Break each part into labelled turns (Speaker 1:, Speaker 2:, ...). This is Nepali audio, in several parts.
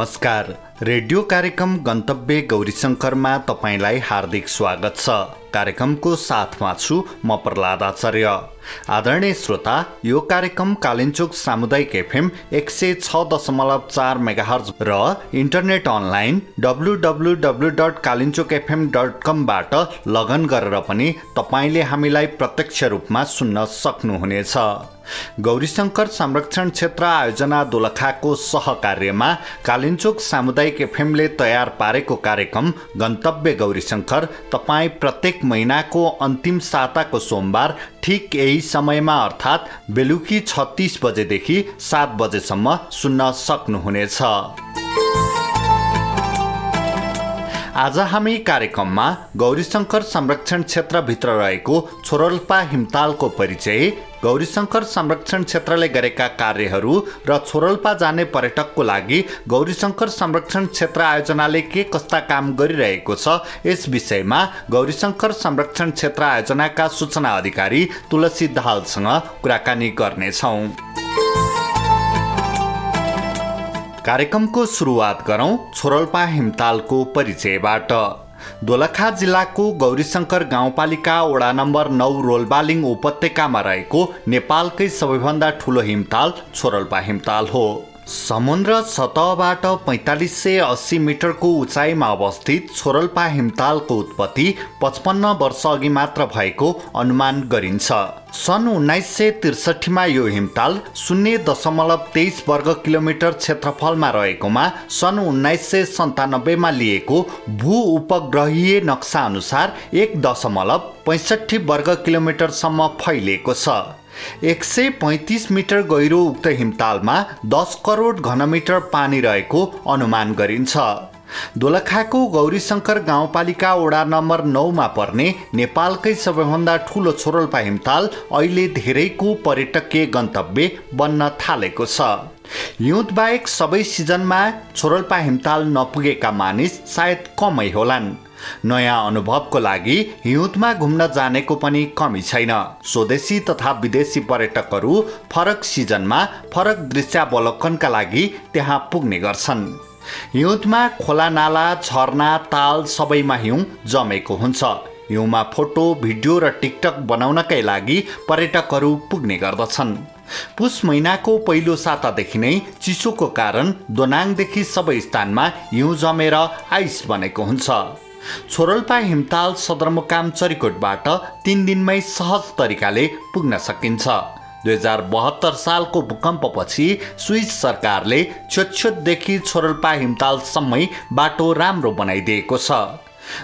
Speaker 1: नमस्कार। रेडियो कार्यक्रम गन्तव्य गौरीशङ्करमा तपाईँलाई हार्दिक स्वागत छ। कार्यक्रमको साथमा छु म प्रहलाद आचार्य। आदरणीय श्रोता यो कार्यक्रम कालिन्चोक सामुदायिक एफएम एक सय छ दशमलव चार मेगाहर्ज र internet online W W W dot Kalinchok FM dot कमबाट लगन गरेर पनि तपाईँले हामीलाई प्रत्यक्ष रूपमा सुन्न सक्नुहुनेछ। गौरीशङ्कर संरक्षण क्षेत्र आयोजना दोलखाको सहकार्यमा कालिन्चोक सामुदायिक एफएमले तयार पारेको कार्यक्रम गन्तव्य गौरीशङ्कर तपाईँ प्रत्येक महिनाको अन्तिम साताको सोमबार ठिक यही समयमा अर्थात् बेलुकी छत्तिस बजेदेखि सात बजेसम्म सुन्न सक्नुहुनेछ। आज हामी कार्यक्रममा गौरीशङ्कर संरक्षण क्षेत्रभित्र रहेको छोरोल्पा हिमतालको परिचय गौरीशङ्कर संरक्षण क्षेत्रले गरेका कार्यहरू र छोरोल्पा जाने पर्यटकको लागि गौरीशङ्कर संरक्षण क्षेत्र आयोजनाले के कस्ता काम गरिरहेको छ यस विषयमा गौरीशङ्कर संरक्षण क्षेत्र आयोजनाका सूचना अधिकारी तुलसी दाहालसँग कुराकानी गर्नेछौँ। कार्यक्रमको सुरुवात गरौँ छोरोल्पा हिमतालको परिचयबाट। दोलखा जिल्लाको गौरीशङ्कर गाउँपालिका वडा नम्बर नौ रोलबालिङ उपत्यकामा रहेको नेपालकै सबैभन्दा ठुलो हिमताल छोरल्पा हिमताल हो। समुद्र सतहबाट पैँतालिस सय अस्सी मिटरको उचाइमा अवस्थित छोरल्पा हिमतालको उत्पत्ति पचपन्न वर्ष अघि मात्र भएको अनुमान गरिन्छ। सन् उन्नाइस सय त्रिसठीमा यो हिमताल शून्य दशमलव तेइस वर्ग किलोमिटर क्षेत्रफलमा रहेकोमा सन् उन्नाइस सय सन्तानब्बेमा लिएको भू उपग्रहीय नक्सा अनुसार एक दशमलव पैँसठी वर्ग किलोमिटरसम्म फैलिएको छ। एक सय पैँतिस मिटर गहिरो उक्त हिमतालमा दस करोड घनमिटर पानी रहेको अनुमान गरिन्छ। दोलखाको गौरीशङ्कर गाउँपालिका वडा नम्बर नौमा पर्ने नेपालकै सबैभन्दा ठुलो छोरोल्पा हिमताल अहिले धेरैको पर्यटकीय गन्तव्य बन्न थालेको छ। हिउँदबाहेक सबै सिजनमा छोरोल्पा हिमताल नपुगेका मानिस सायद कमै होलान्। नयाँ अनुभवको लागि हिउँदमा घुम्न जानेको पनि कमी छैन। स्वदेशी तथा विदेशी पर्यटकहरू फरक सिजनमा फरक दृश्यावलोकनका लागि त्यहाँ पुग्ने गर्छन्। हिउँदमा खोला नाला झरना ताल सबैमा हिउँ जमेको हुन्छ। हिउँमा फोटो भिडियो र टिकटक बनाउनकै लागि पर्यटकहरू पुग्ने गर्दछन्। पुस महिनाको पहिलो सातादेखि नै चिसोको कारण दोनाङदेखि सबै स्थानमा हिउँ जमेर आइस बनेको हुन्छ। छोरल्पा हिमताल सदरमुकाम चरिकोटबाट तिन दिनमै सहज तरिकाले पुग्न सकिन्छ। दुई हजार बहत्तर सालको भूकम्पपछि स्विस सरकारले छोटछोटदेखि छोरल्पा हिमतालसम्मै बाटो राम्रो बनाइदिएको छ।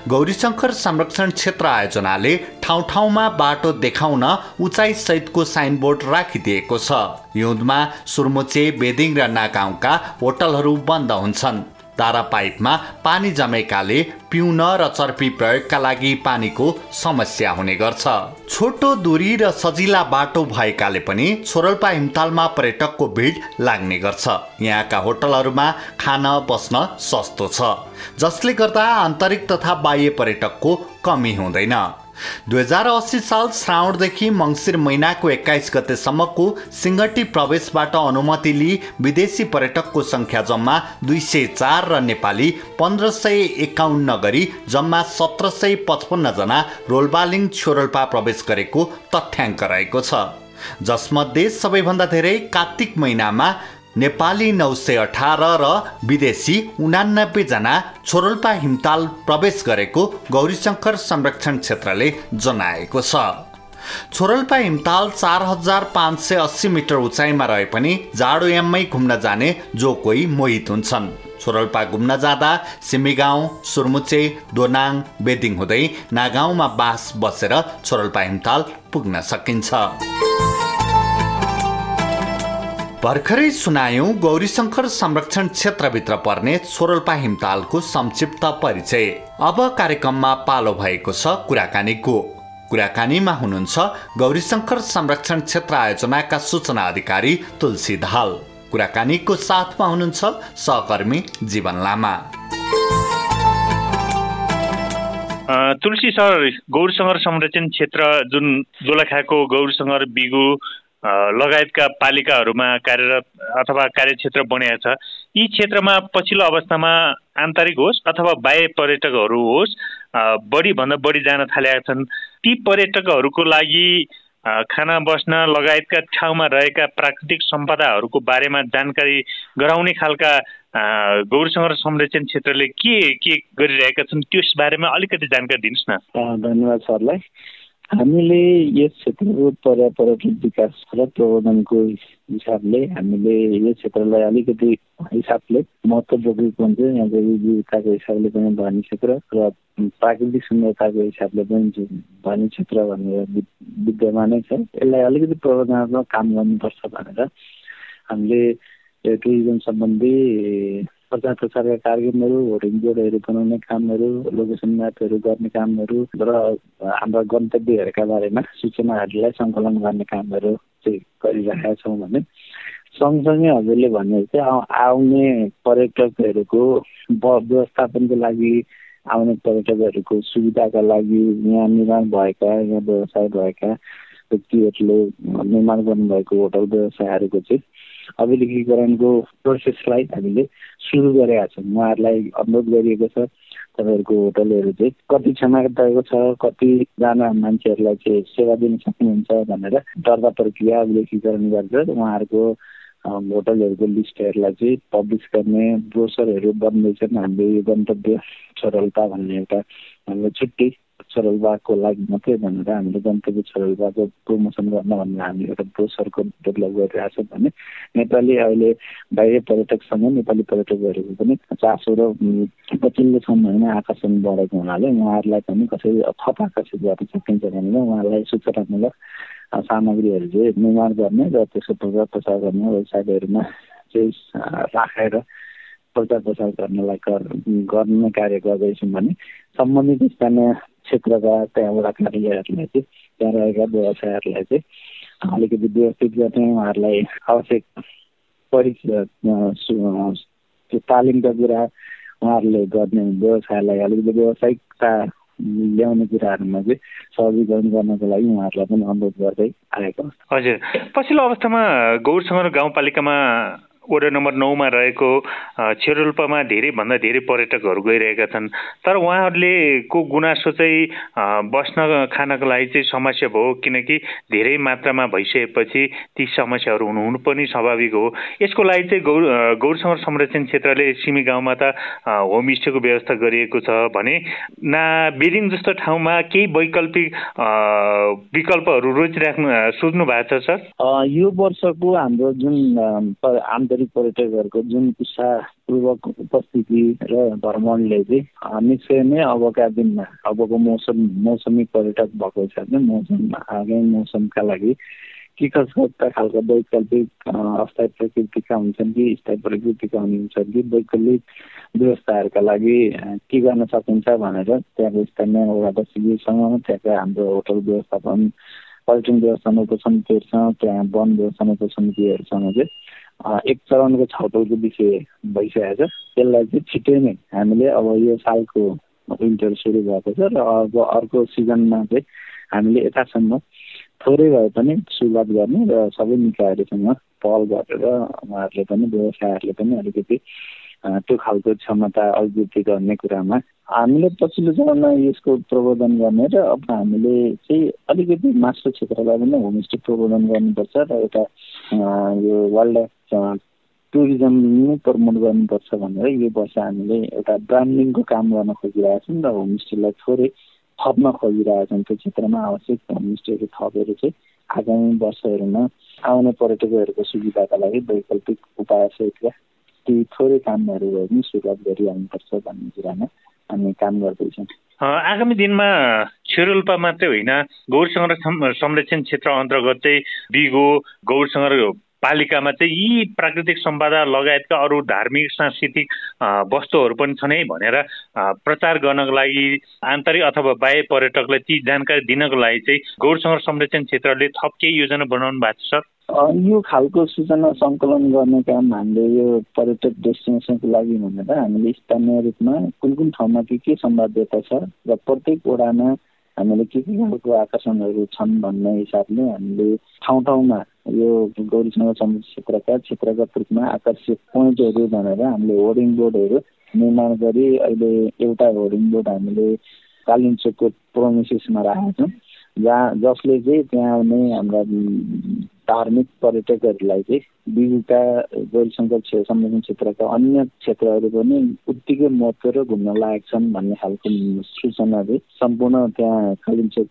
Speaker 1: गौरीशङ्कर संरक्षण क्षेत्र आयोजनाले ठाउँ ठाउँमा बाटो देखाउन उचाइ सहितको साइनबोर्ड राखिदिएको छ। हिउँदमा सुरमुचे बेदिङ र नागाउँका होटलहरू बन्द हुन्छन्। तारा पाइपमा पानी जमेकाले पिउन र चर्पी प्रयोगका लागि पानीको समस्या हुने गर्छ। छोटो दूरी र सजिला बाटो भएकाले पनि छोरल्पा हिमतालमा पर्यटकको भिड लाग्ने गर्छ। यहाँका होटलहरूमा खान बस्न सस्तो छ जसले गर्दा आन्तरिक तथा बाह्य पर्यटकको कमी हुँदैन। दुई हजार अस्सी साल श्रावणदेखि मङ्सिर महिनाको एक्काइस गतेसम्मको सिङ्गटी प्रवेशबाट अनुमति लिई विदेशी पर्यटकको सङ्ख्या जम्मा दुई सय चार र नेपाली पन्ध्र सय एकाउन्न गरी जम्मा सत्र सय पचपन्नजना रोलबालिङ छोरोल्पा प्रवेश गरेको तथ्याङ्क रहेको छ। जसमध्ये सबैभन्दा धेरै कार्तिक महिनामा नेपाली नौ सय अठार र विदेशी उनानब्बेजना छोरोल्पा हिमताल प्रवेश गरेको गौरीशङ्कर संरक्षण क्षेत्रले जनाएको छ। छोरोल्पा हिमताल चार हजार पाँच सय अस्सी मिटर उचाइमा रहे पनि जाडोयाममै घुम्न जाने जो कोही मोहित हुन्छन्। छोरोल्पा घुम्न जाँदा सिमिगाउँ सुरमुचे दोनाङ बेदिङ हुँदै नागाउँमा बास बसेर छोरोल्पा हिमताल पुग्न सकिन्छ। भर्खरै सुनायौँ गौरीशङ्कर संरक्षण क्षेत्रभित्र पर्ने छोरोल्पा हिमतालको संक्षिप्त परिचय। अब कार्यक्रममा पालो भएको छ कुराकानीको। कुराकानीमा हुनुहुन्छ गौरीशङ्कर संरक्षण क्षेत्र आयोजनाका सूचना अधिकारी तुलसी धाल कुराकानीको साथमा हुनुहुन्छ सहकर्मी जीवन लामा।
Speaker 2: तुलसी सर गौरसङ्घर संरक्षण क्षेत्र जुन दोलखाको गौरसङ्घर बिगु लगायतका पालिकाहरूमा कार्यरत अथवा कार्यक्षेत्र बनेको छ। यी क्षेत्रमा पछिल्लो अवस्थामा आन्तरिक होस् अथवा बाह्य पर्यटकहरू होस् बढी भन्दा बढी जान थालेका छन्। ती पर्यटकहरूको लागि खाना बस्न लगायतका ठाउँमा रहेका प्राकृतिक सम्पदाहरूको बारेमा जानकारी गराउने खालका गौर संरक्षण संरक्षण क्षेत्रले के के गरिरहेका छन् त्यस बारेमा अलिकति जानकारी दिनुहोस्
Speaker 3: न। धन्यवाद सरलाई। हामीले यस क्षेत्रको पर्यापर्यटन विकास र प्रबन्धनको हिसाबले हामीले यस क्षेत्रलाई अलिकति हिसाबले महत्त्व बोकेको हुन्छ यहाँको जीविकाको हिसाबले पनि धनी क्षेत्र र प्राकृतिक सुन्दरताको हिसाबले पनि धनी क्षेत्र भनेर विद्यमानै छ। यसलाई अलिकति प्रबन्धनात्मक काम गर्नुपर्छ भनेर हामीले टुरिज्म सम्बन्धी प्रचार प्रसारका कार्यक्रमहरू होर्डिङ बोर्डहरू बनाउने कामहरू लोकेसन म्यापहरू गर्ने कामहरू र हाम्रा गन्तव्यहरूका बारेमा सूचनाहरूलाई सङ्कलन गर्ने कामहरू चाहिँ गरिरहेका छौँ भने सँगसँगै हजुरले भने चाहिँ आउने पर्यटकहरूको व्यवस्थापनको लागि आउने पर्यटकहरूको सुविधाका लागि यहाँ निर्माण भएका यहाँ व्यवसाय भएका व्यक्तिहरूले निर्माण गर्नुभएको होटल व्यवसायहरूको चाहिँ अभिलेखीकरणको प्रोसेसलाई हामीले सुरु गरेका छौँ। उहाँहरूलाई अनुरोध गरिएको छ तपाईँहरूको होटलहरू चाहिँ कति क्षमताको छ कतिजना मान्छेहरूलाई चाहिँ सेवा दिन सक्नुहुन्छ भनेर दर्ता प्रक्रिया अभिलेखीकरण गरेर उहाँहरूको होटलहरूको लिस्टहरूलाई चाहिँ पब्लिस गर्ने ब्रोसरहरू बन्दैछन्। हामीले यो गन्तव्य सरलता भन्ने एउटा हाम्रो छुट्टै सरलबागको लागि मात्रै भनेर हामीले गन्तव्य सरलबागको प्रमोसन गर्न भनेर हामी एउटा ब्रोसरको डेभलप गरिरहेछौँ भने नेपाली अहिले बाहिर पर्यटकसँग नेपाली पर्यटकहरूको पनि चासो र पछिल्लो समयमा आकर्षण बढेको हुनाले उहाँहरूलाई पनि कसरी थप आकर्षित गर्न सकिन्छ भनेर उहाँहरूलाई सूचनामूलक सामग्रीहरू चाहिँ निर्माण गर्ने र त्यसको प्रचार प्रसार गर्ने वेबसाइटहरूमा चाहिँ राखेर प्रचार प्रसार गर्नलाई गर्ने कार्य गर्दैछौँ भने सम्बन्धित स्थानीय क्षेत्रका त्यहाँबाट कार्यालयहरूलाई चाहिँ त्यहाँ रहेका व्यवसायहरूलाई चाहिँ अलिकति व्यवस्थित गर्ने उहाँहरूलाई आवश्यक परिचय तालिमका कुरा उहाँहरूले गर्ने व्यवसायलाई अलिकति व्यावसायिकता ल्याउने कुराहरूमा चाहिँ सहजीकरण गर्नको लागि उहाँहरूलाई पनि अनुरोध गर्दै आएको
Speaker 2: हजुर। पछिल्लो अवस्थामा गौरसङ्ग गाउँपालिकामा वडा नम्बर नौमा रहेको छेरोल्पामा धेरैभन्दा धेरै पर्यटकहरू गइरहेका छन्। तर उहाँहरूले को गुनासो चाहिँ बस्न खानको लागि चाहिँ समस्या भयो किनकि धेरै मात्रामा भइसकेपछि ती समस्याहरू हुनु पनि स्वाभाविक हो। यसको लागि चाहिँ गौर गौरसङ्घ संरक्षण क्षेत्रले सिमी गाउँमा त होमस्टेको व्यवस्था गरिएको छ भने ना बिरिङ जस्तो ठाउँमा केही वैकल्पिक विकल्पहरू रोजिराख्नु सोच्नु भएको छ
Speaker 3: सर? यो वर्षको हाम्रो जुन आन्तरिक पर्यटकहरूको जुन उत्साहपूर्वक उपस्थिति र भ्रमणले चाहिँ निश्चय नै अबका दिनमा अबको मौसम मौसमी पर्यटक भएको छ भने मौसम आगामी मौसमका लागि के कस्ता खालको वैकल्पिक अस्थायी प्रकृतिका हुन्छन् कि स्थायी प्रकृतिका हुन्छन् कि वैकल्पिक व्यवस्थाहरूका लागि के गर्न सकिन्छ भनेर त्यहाँको स्थानीय वडावासीसँग त्यहाँका हाम्रो होटल व्यवस्थापन पर्यटन व्यवस्थापन उपसमितिहरूसँग त्यहाँ वन व्यवस्थापन उपसमितिहरूसँग चाहिँ एक चरणको छलफलको विषय भइसकेको छ। त्यसलाई चाहिँ छिट्टै नै हामीले अब यो सालको विन्टर सुरु भएको छ र अब अर्को सिजनमा चाहिँ हामीले यथासम्म थोरै भए पनि सुरुवात गर्ने र सबै निकायहरूसँग पहल गरेर उहाँहरूले पनि व्यवसायहरूले पनि अलिकति त्यो खालको क्षमता अभिवृद्धि गर्ने कुरामा हामीले पछिल्लो चरणमा यसको प्रबोधन गर्ने र अब हामीले चाहिँ अलिकति मास्टर क्षेत्रलाई पनि होमस्टे प्रबोधन गर्नुपर्छ र एउटा यो वाइल्ड लाइफ टुरिज्म नै प्रमोट गर्नुपर्छ भनेर यो वर्ष हामीले एउटा ब्रान्डिङको काम गर्न खोजिरहेछौँ र होमस्टेलाई थोरै थप्न खोजिरहेछौँ त्यो क्षेत्रमा आवश्यक होमस्टेहरू थपेर चाहिँ आगामी वर्षहरूमा आउने पर्यटकहरूको सुविधाका लागि वैकल्पिक उपाय सहितका ती थोरै कामहरू पनि सुरुवात गरिहाल्नुपर्छ भन्ने कुरामा हामी काम गर्दैछौँ।
Speaker 2: आगामी दिनमा छिरोल्पा मात्रै होइन। गौर संरक्षण क्षेत्र अन्तर्गत बिगो गौर पालिकामा चाहिँ यी प्राकृतिक सम्पदा लगायतका अरू धार्मिक सांस्कृतिक वस्तुहरू पनि छन् है भनेर प्रचार गर्नको लागि आन्तरिक अथवा बाह्य पर्यटकलाई ती जानकारी दिनको लागि चाहिँ गौर संरक्षण क्षेत्रले थप केही योजना बनाउनु भएको छ।
Speaker 3: सर यो खालको सूचना सङ्कलन गर्ने काम हामीले यो पर्यटक डेस्टिनेसनको लागि भनेर हामीले स्थानीय रूपमा कुन कुन ठाउँमा के के सम्भाव्यता छ र प्रत्येक वडामा हामीले के के खालको आकर्षणहरू छन् भन्ने हिसाबले हामीले ठाउँ ठाउँमा यो गौरीसँग समुद्र क्षेत्रका क्षेत्रगत रूपमा आकर्षक पोइन्टहरू भनेर हामीले होर्डिङ बोर्डहरू निर्माण गरी अहिले एउटा होर्डिङ बोर्ड हामीले कालिम्चोकको प्रोमिसिसमा राखेका छौँ। जहाँ जसले चाहिँ त्यहाँ आउने हाम्रा धार्मिक पर्यटकहरूलाई चाहिँ विविधता गौरीशङ्कर संरक्षण क्षेत्रका अन्य क्षेत्रहरू पनि उत्तिकै महत्त्व र घुम्न लायक छन् भन्ने खालको सूचना चाहिँ सम्पूर्ण त्यहाँ कालिम्चोक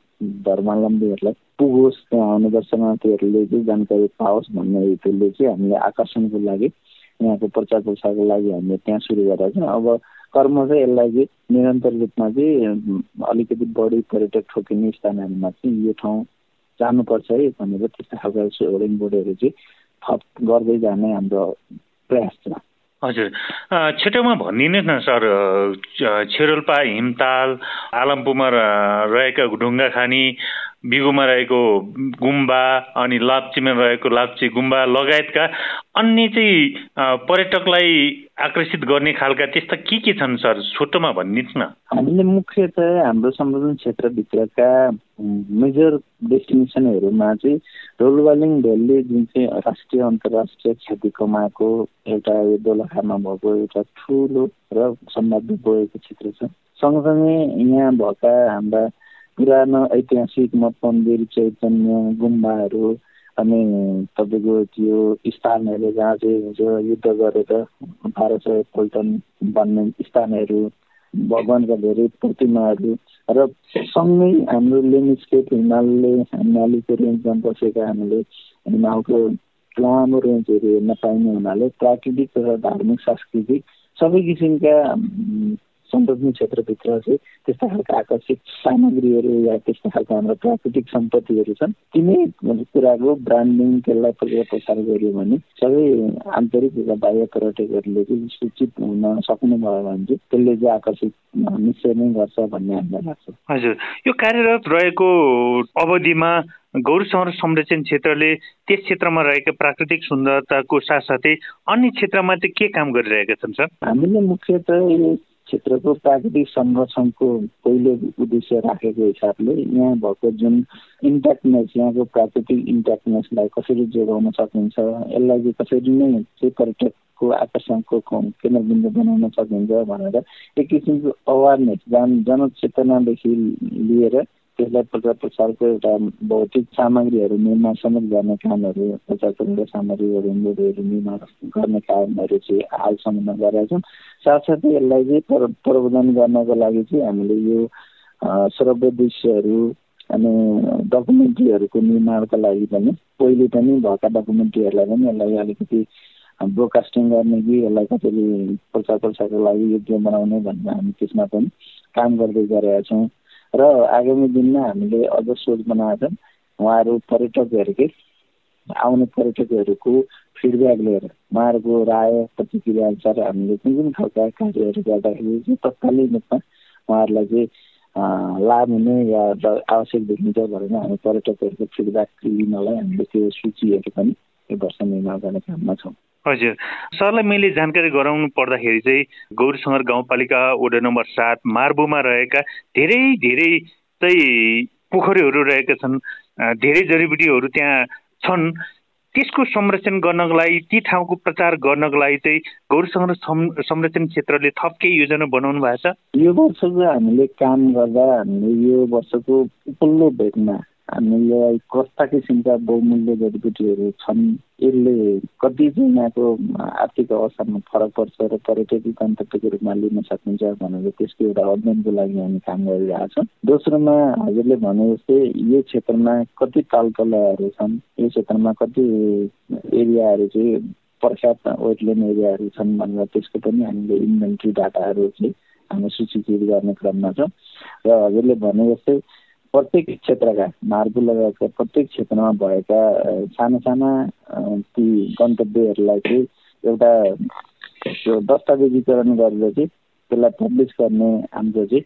Speaker 3: धर्मावलम्बीहरूलाई पुगोस् त्यहाँ आउने दर्शनार्थीहरूले चाहिँ जानकारी पाओस् भन्ने हेतुले चाहिँ हामीले आकर्षणको लागि यहाँको प्रचार प्रसारको लागि हामीले त्यहाँ सुरु गरेका छौँ। अब कर्म चाहिँ यसलाई चाहिँ निरन्तर रूपमा चाहिँ अलिकति बढी पर्यटक ठोकिने स्थानहरूमा चाहिँ यो ठाउँ जानुपर्छ है भनेर त्यस्तो खालको होर्डिङ बोर्डहरू चाहिँ थप गर्दै जाने हाम्रो प्रयास छ।
Speaker 2: हजुर। छिटोमा भनिदिनुहोस् न सर छेरोल्पा हिमताल आलमपुरमा रहेका ढुङ्गा खानी बिगुमा रहेको गुम्बा अनि लाप्चीमा रहेको लाप्ची गुम्बा लगायतका अन्य चाहिँ पर्यटकलाई आकर्षित गर्ने खालका त्यस्ता के के छन् सर? छोटोमा भनिदिनुहोस् न।
Speaker 3: हामीले मुख्यतः हाम्रो संशोधन क्षेत्रभित्रका मेजर डेस्टिनेसनहरूमा चाहिँ रोलवालिङ भ्याली जुन चाहिँ राष्ट्रिय अन्तर्राष्ट्रिय ख्याति कमाएको एउटा दोलखामा भएको एउटा ठुलो र सम्भाव्य गएको क्षेत्र छ। सँगसँगै यहाँ भएका हाम्रा पुरानो ऐतिहासिक मठ मन्दिर चैतन्य गुम्बाहरू अनि तपाईँको त्यो स्थानहरू जहाँ चाहिँ हुन्छ युद्ध गरेर बाह्र सय पल्टन बन्ने स्थानहरू भगवान्का धेरै प्रतिमाहरू र सँगै हाम्रो लेन्डस्केप हिमालले हिमालीको रेन्जमा बसेका हामीले हिमालको लामो रेन्जहरू हेर्न पाइने हुनाले प्राकृतिक र धार्मिक सांस्कृतिक सबै किसिमका संरक्षण क्षेत्रभित्र चाहिँ त्यस्ता खालका आकर्षित सामग्रीहरू या त्यस्ता खालका हाम्रो प्राकृतिक सम्पत्तिहरू छन्। तिनै कुराको ब्रान्डिङ त्यसलाई प्रचार प्रसार गर्यो भने सबै आन्तरिक र बाह्य पर्यटकहरूले चाहिँ सूचित हुन सक्नुभयो भने चाहिँ त्यसले चाहिँ आकर्षित निश्चय नै गर्छ भन्ने हामीलाई लाग्छ।
Speaker 2: हजुर। यो कार्यरत रहेको अवधिमा गौर सहर संरक्षण क्षेत्रले त्यस क्षेत्रमा रहेका प्राकृतिक सुन्दरताको साथसाथै अन्य क्षेत्रमा चाहिँ के काम गरिरहेका छन् सर?
Speaker 3: हामीले मुख्यतः क्षेत्रको प्राकृतिक संरक्षणको पहिलो उद्देश्य राखेको हिसाबले यहाँ भएको जुन इन्ट्याक्टनेस यहाँको प्राकृतिक इन्ट्याक्टनेसलाई कसरी जोगाउन सकिन्छ यसलाई चाहिँ कसरी नै चाहिँ पर्यटकको आकर्षणको केन्द्रबिन्दु बनाउन सकिन्छ भनेर एक किसिमको अवेरनेस जन जनचेतनादेखि लिएर त्यसलाई प्रचार प्रसारको एउटा भौतिक सामग्रीहरू निर्माण समेत गर्ने कामहरू प्रचार प्रसार सामग्रीहरू मुडहरू निर्माण गर्ने कामहरू चाहिँ हालसम्म गरेका छौँ। साथसाथै यसलाई चाहिँ प्रबन्धन गर्नको लागि चाहिँ हामीले यो श्रव्य दृश्यहरू अनि डकुमेन्ट्रीहरूको निर्माणको लागि पनि पहिले पनि भएका डकुमेन्ट्रीहरूलाई पनि यसलाई अलिकति ब्रोडकास्टिङ गर्ने कि यसलाई कसरी प्रचार प्रसारको लागि योग्य बनाउने भन्ने हामी त्यसमा पनि काम गर्दै गरेका छौँ। र आगामी दिनमा हामीले अझ सोच बनाएका छौँ उहाँहरू पर्यटकहरूकै आउने पर्यटकहरूको फिडब्याक लिएर उहाँहरूको राय प्रतिक्रिया अनुसार हामीले कुन कुन खालका कार्यहरू गर्दाखेरि चाहिँ तत्कालीन रूपमा उहाँहरूलाई चाहिँ लाभ हुने या आवश्यक देखिन्छ भनेर हामी पर्यटकहरूको फिडब्याक लिनलाई हामीले त्यो सूचीहरू पनि यो वर्ष निर्माण गर्ने काममा छौँ।
Speaker 2: हजुर। सरलाई मैले जानकारी गराउनु पर्दाखेरि चाहिँ गौरीसङ्गर गाउँपालिका वडा नम्बर सात मार्बुमा रहेका धेरै धेरै चाहिँ पोखरीहरू रहेका छन्। धेरै जडीबुटीहरू त्यहाँ छन्। त्यसको संरक्षण गर्नको लागि ती ठाउँको प्रचार गर्नको लागि चाहिँ गौरीसँग संरक्षण क्षेत्रले थप केही योजना बनाउनु भएको छ।
Speaker 3: यो वर्षको हामीले काम गर्दा हामीले यो वर्षको उपल्लो भेटमा हामीलाई कस्ता किसिमका बहुमूल्य जडीबुटीहरू छन् यसले कति चाहिँ यहाँको आर्थिक अवस्थामा फरक पर्छ र पर्यटकीय गन्तव्यको रूपमा लिन सकिन्छ भनेर त्यसको एउटा अध्ययनको लागि हामी काम गरिरहेका छौँ। दोस्रोमा हजुरले भने जस्तै यो क्षेत्रमा कति तालतलाहरू छन् यो क्षेत्रमा कति एरियाहरू चाहिँ प्रख्यात वेटल्यान्ड एरियाहरू छन् भनेर त्यसको पनि हामीले इन्भेन्ट्री डाटाहरू चाहिँ हामी सूचीकृत गर्ने क्रममा छौँ। र हजुरले भने जस्तै प्रत्येक क्षेत्रका मार्गु लगायतका प्रत्येक क्षेत्रमा भएका साना साना ती गन्तव्यहरूलाई चाहिँ एउटा त्यो दस्तावेजीकरण गरेर चाहिँ त्यसलाई पब्लिस गर्ने हाम्रो चाहिँ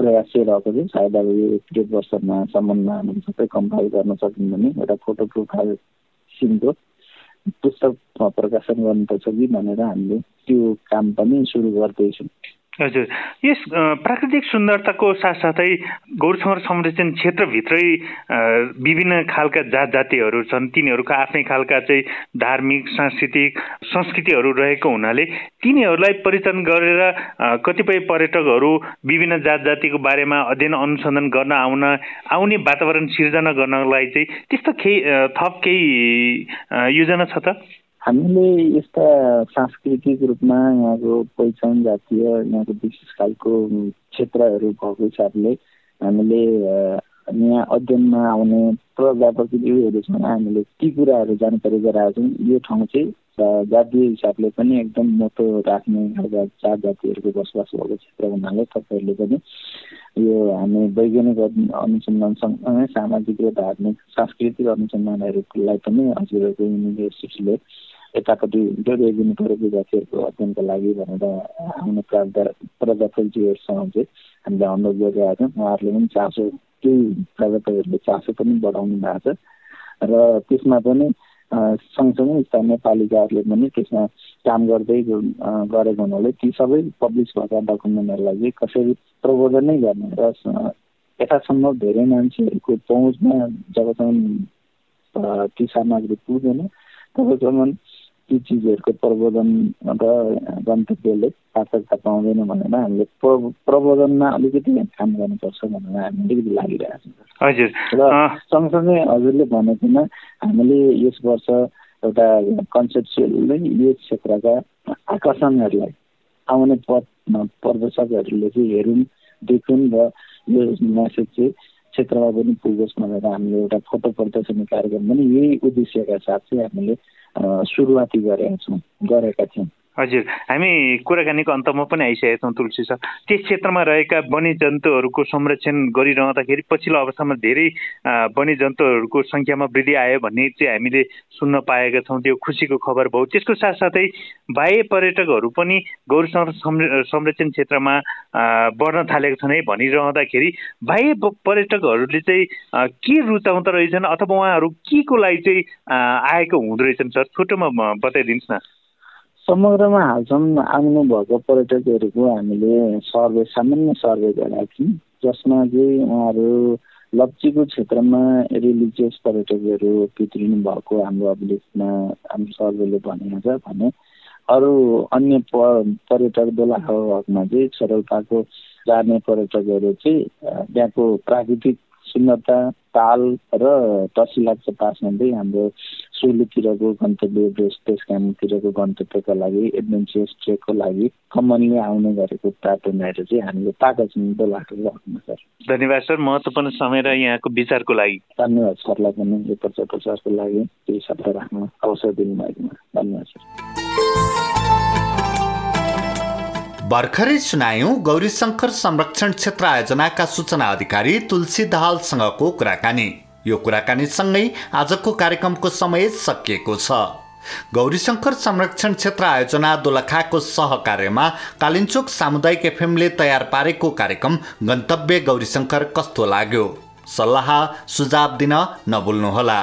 Speaker 3: प्रयास चाहिँ रहेको चाहिँ सायद अब यो एक डेढ वर्षमा सम्ममा हामीले सबै कम्पाइल गर्न सक्यौँ भने एउटा फोटो प्रोफाइल किसिमको पुस्तक प्रकाशन गर्नुपर्छ कि भनेर हामीले त्यो काम पनि सुरु गर्दैछौँ।
Speaker 2: हजुर। यस प्राकृतिक सुन्दरताको साथसाथै गौरसङ्घर संरक्षण क्षेत्रभित्रै विभिन्न खालका जात जातिहरू छन्। तिनीहरूको आफ्नै खालका चाहिँ धार्मिक सांस्कृतिक संस्कृतिहरू रहेको हुनाले तिनीहरूलाई परिचालन गरेर कतिपय पर्यटकहरू विभिन्न जात जातिको बारेमा अध्ययन अनुसन्धान गर्न आउन आउने वातावरण सिर्जना गर्नलाई चाहिँ त्यस्तो केही थप केही योजना छ त?
Speaker 3: हामीले यस्ता सांस्कृतिक रूपमा यहाँको पहिचान जातीय यहाँको विशेष खालको क्षेत्रहरू भएको हिसाबले हामीले यहाँ अध्ययनमा आउने छन् हामीले ती कुराहरू जानकारी गराएको छौँ। यो ठाउँ चाहिँ जातीय हिसाबले पनि एकदम मोटो राख्ने खालका जात जातिहरूको बसोबास भएको क्षेत्र हुनाले तपाईँहरूले पनि यो हामी वैज्ञानिक अनुसन्धान सँगसँगै सामाजिक र धार्मिक सांस्कृतिक अनुसन्धानहरूलाई पनि हजुरहरूको युनिभर्सिटीले यतापट्टि जोडिदिनु पऱ्यो विद्यार्थीहरूको अध्ययनको लागि भनेर आउने प्राध्या प्राध्यापकजीहरूसँग चाहिँ हामीले अनुरोध गरिरहेका छौँ। उहाँहरूले पनि चासो केही प्राध्यापकहरूले चासो पनि बढाउनु भएको छ। र त्यसमा पनि सँगसँगै स्थानीय पालिकाहरूले पनि त्यसमा काम गर्दै गरेको हुनाले ती सबै पब्लिस भएका डकुमेन्टहरूलाई चाहिँ कसरी प्रबोधन नै गर्ने र यथासम्भव धेरै मान्छेहरूको पहुँचमा जबसम्म ती सामग्री पुग्दैन तबसम्म ती चिजहरूको प्रबोधन र गन्तव्यले सार्थकता पाउँदैन भनेर हामीले प्रबोधनमा अलिकति काम गर्नुपर्छ भनेर हामी अलिकति लागिरहेको छौँ। हजुर। र सँगसँगै हजुरले भनेकोमा हामीले यस वर्ष एउटा कन्सेप्सुअल नै यो क्षेत्रका आकर्षणहरूलाई आउने पद प्रदर्शकहरूले चाहिँ हेरौँ देखुन् र यो म्यासेज चाहिँ क्षेत्रमा पनि पुगोस् भनेर हामीले एउटा फोटो प्रदर्शनी कार्यक्रम पनि यही उद्देश्यका साथ चाहिँ हामीले सुरुवाती गरेका छौँ गरेका थियौँ
Speaker 2: हजुर हामी कुराकानीको अन्तमा पनि आइसकेका छौँ तुलसी सर। त्यस क्षेत्रमा रहेका वन्यजन्तुहरूको संरक्षण गरिरहँदाखेरि पछिल्लो अवस्थामा धेरै वन्यजन्तुहरूको सङ्ख्यामा वृद्धि आयो भन्ने चाहिँ हामीले सुन्न पाएका छौँ त्यो खुसीको खबर भयो। त्यसको साथसाथै बाह्य पर्यटकहरू पनि गौर संरक्षण क्षेत्रमा बढ्न थालेका छन् है भनिरहँदाखेरि बाह्य पर्यटकहरूले चाहिँ के रुचाउँदो रहेछन् अथवा उहाँहरू के को लागि चाहिँ आएको हुँदो रहेछन् सर? छोटोमा बताइदिनुहोस् न।
Speaker 3: समग्रमा हालसम्म आउनुभएको पर्यटकहरूको हामीले सर्वे सामान्य सर्वे गरेका थियौँ जसमा चाहिँ उहाँहरू लप्चीको क्षेत्रमा रिलिजियस पर्यटकहरू भित्रिनु भएको हाम्रो अभिलेखमा हाम्रो सर्वेले भनेको छ भने अरू अन्य प पर्यटक दोलाहकमा चाहिँ सरलताको जाने पर्यटकहरू चाहिँ त्यहाँको प्राकृतिक सुन्दरता ताल र तसिलाको पास हुँदै हाम्रो सोलुतिरको गन्तव्य बेस बेस क्याम्पतिरको गन्तव्यको लागि एडभेन्चरस ट्रेकको लागि कमनली आउने गरेको प्याटर्नहरू चाहिँ हामीले पाएका छौँ दोलाको सर
Speaker 2: धन्यवाद सर महत्त्वपूर्ण समय र यहाँको विचारको लागि।
Speaker 3: धन्यवाद सरलाई पनि यो प्रचार प्रसारको लागि केही शब्द राख्न अवसर दिनुभएकोमा। धन्यवाद सर।
Speaker 1: भर्खरै सुनायौँ गौरीशङ्कर संरक्षण क्षेत्र आयोजनाका सूचना अधिकारी तुलसी दाहालसँगको कुराकानी। यो कुराकानीसँगै आजको कार्यक्रमको समय सकिएको छ। गौरीशङ्कर संरक्षण क्षेत्र आयोजना दोलखाको सहकार्यमा कालिन्चोक सामुदायिक एफएमले तयार पारेको कार्यक्रम गन्तव्य गौरीशङ्कर कस्तो लाग्यो? सल्लाह सुझाव दिन नभुल्नुहोला।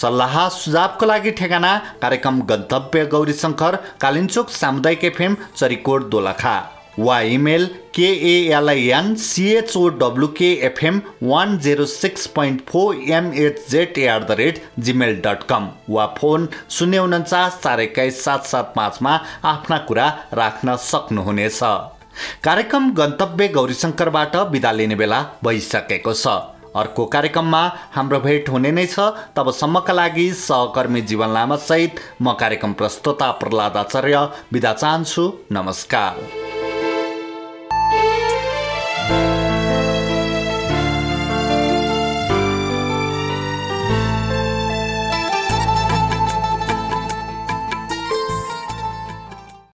Speaker 1: सल्लाह सुझावको लागि ठेगाना कार्यक्रम गन्तव्य गौरीशङ्कर कालिन्चोक सामुदायिक एफएम चरिकोट दोलखा। वा email K L I N C H O W K FM one zero six point four M H Z at the rate Gmail dot com वा फोन शून्य उन्चास चार एक्काइस सात सात पाँचमा आफ्ना कुरा राख्न सक्नुहुनेछ। कार्यक्रम गन्तव्य गौरीशङ्करबाट बिदा लिने बेला भइसकेको छ। अर्को कार्यक्रममा हाम्रो भेट हुने नै छ। तबसम्मका लागि सहकर्मी जीवन लामा सहित म कार्यक्रम प्रस्तुता प्रहलाद आचार्य बिदा चाहन्छु। नमस्कार।